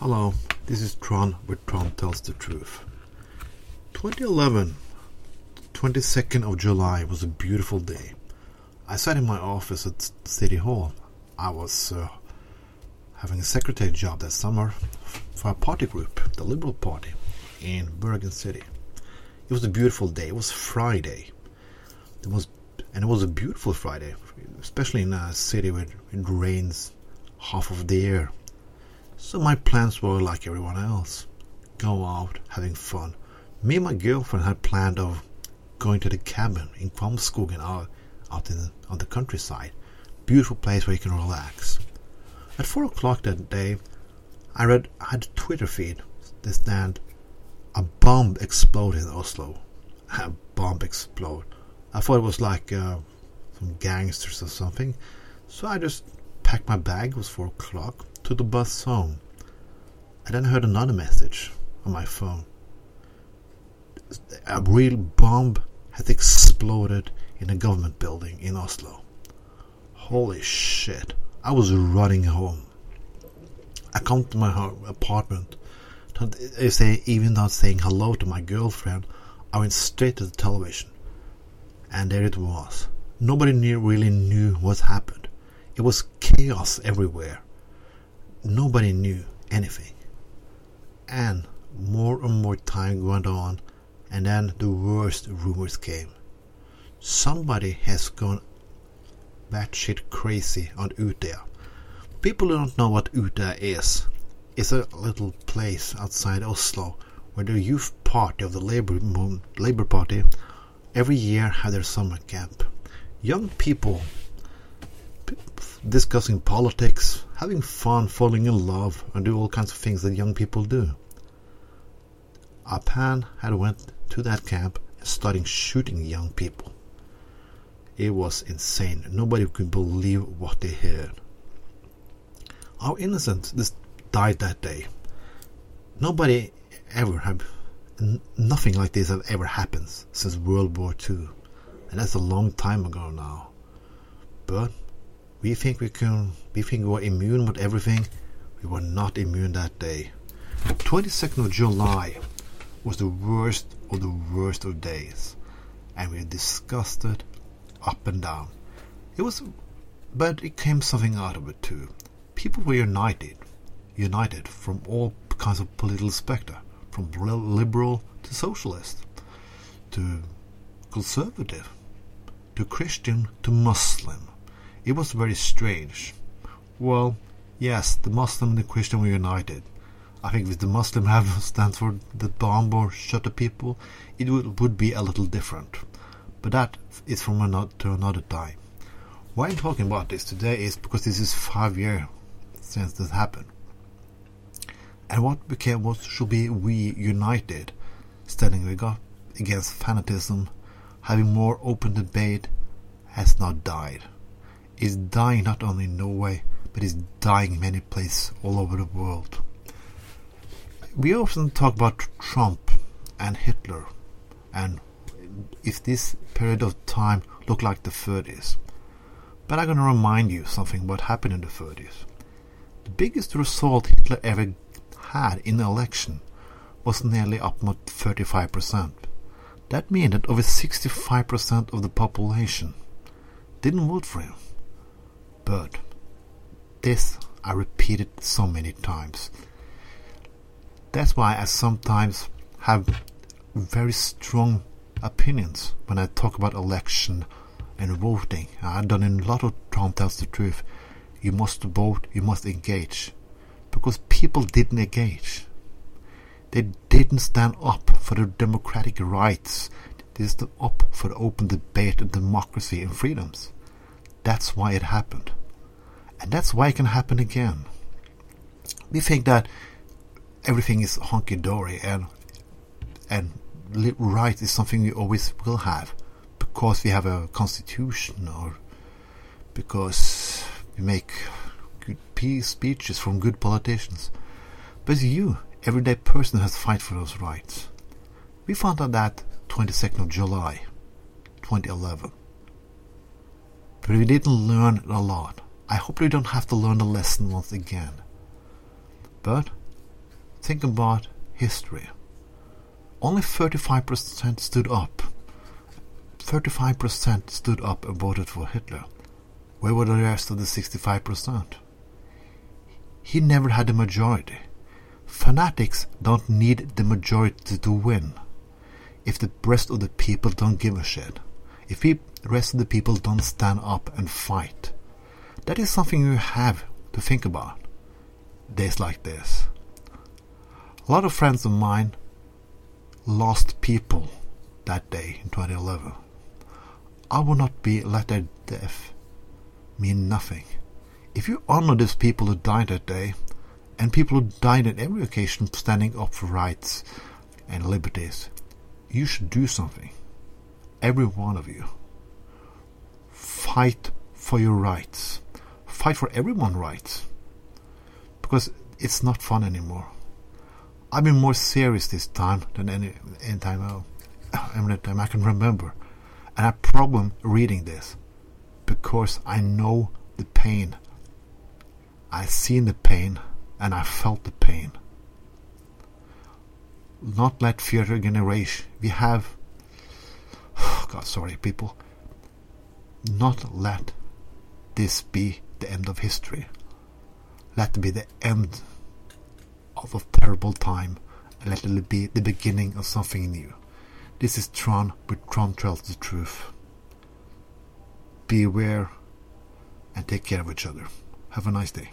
Hello, this is Trond with Trond Tells the Truth. 2011, 22nd of July was a beautiful day. I sat in my office at City Hall. I was uh, having a secretary job that summer for a party group, the Liberal Party, in Bergen City. It was a beautiful day. It was Friday. It was, and it was a beautiful Friday, especially in a city where it rains half of the year so my plans were like everyone else. Go out, having fun. Me and my girlfriend had planned of going to the cabin in Kvamskogen out, out in the, on the countryside. Beautiful place where you can relax. At four o'clock that day, I read I had a Twitter feed that said a bomb exploded in Oslo. A bomb explode. I thought it was like uh, some gangsters or something. So I just packed my bag. It was four o'clock to the bus home. I then heard another message on my phone. A real bomb had exploded in a government building in Oslo. Holy shit. I was running home. I come to my apartment. I say, even not saying hello to my girlfriend, I went straight to the television. And there it was. Nobody knew, really knew what happened. It was chaos everywhere nobody knew anything. And more and more time went on, and then the worst rumors came. Somebody has gone batshit crazy on Utøya. People don't know what Utøya is. It's a little place outside Oslo where the youth party of the Labour, Labour Party every year have their summer camp. Young people discussing politics, having fun, falling in love, and do all kinds of things that young people do. Apan had went to that camp and started shooting young people. It was insane. Nobody could believe what they heard. Our innocent just died that day. Nobody ever have nothing like this have ever happened since World War II, and that's a long time ago now. But we think we can, we think we were immune with everything. We were not immune that day. 22nd of July was the worst of the worst of days, and we discussed disgusted up and down. It was, but it came something out of it too. People were united, united from all kinds of political spectra, from liberal to socialist, to conservative, to Christian to Muslim it was very strange. Well, yes, the Muslim and the Christian were united. I think if the Muslim had stands for the bomb or shut the people, it would, would be a little different. But that is from another to another time. Why I'm talking about this today is because this is five years since this happened. And what became what should be we united, standing against fanatism, having more open debate, has not died is dying not only in Norway, but is dying in many places all over the world. We often talk about Trump and Hitler and if this period of time looked like the 30s. But I'm going to remind you something what happened in the 30s. The biggest result Hitler ever had in the election was nearly up to 35%. That means that over 65% of the population didn't vote for him. But this I repeated so many times. That's why I sometimes have very strong opinions when I talk about election and voting. I've done a lot of Trond tells the truth. You must vote, you must engage. Because people didn't engage. They didn't stand up for their democratic rights. They stood up for open debate and democracy and freedoms. That's why it happened. And that's why it can happen again. We think that everything is honky dory and and right is something we always will have because we have a constitution or because we make good peace speeches from good politicians. But you, everyday person, has to fight for those rights. We found out that 22nd of July, 2011. But we didn't learn a lot. I hope we don't have to learn the lesson once again. But think about history. Only 35% stood up. 35% stood up and voted for Hitler. Where were the rest of the 65%? He never had a majority. Fanatics don't need the majority to win. If the rest of the people don't give a shit. If the rest of the people don't stand up and fight. That is something you have to think about. Days like this. A lot of friends of mine lost people that day in 2011. I will not be let their death mean nothing. If you honor these people who died that day, and people who died at every occasion standing up for rights and liberties, you should do something. Every one of you. Fight for your rights. Fight for everyone rights. Because it's not fun anymore. I've been more serious this time than any, any time, uh, any time I can remember. And I have problem reading this because I know the pain. I've seen the pain and I felt the pain. Not let future generation. We have. Oh God, sorry, people. Not let this be the end of history. Let it be the end of a terrible time and let it be the beginning of something new. This is Trond, but Trond tells the truth. Be aware and take care of each other. Have a nice day.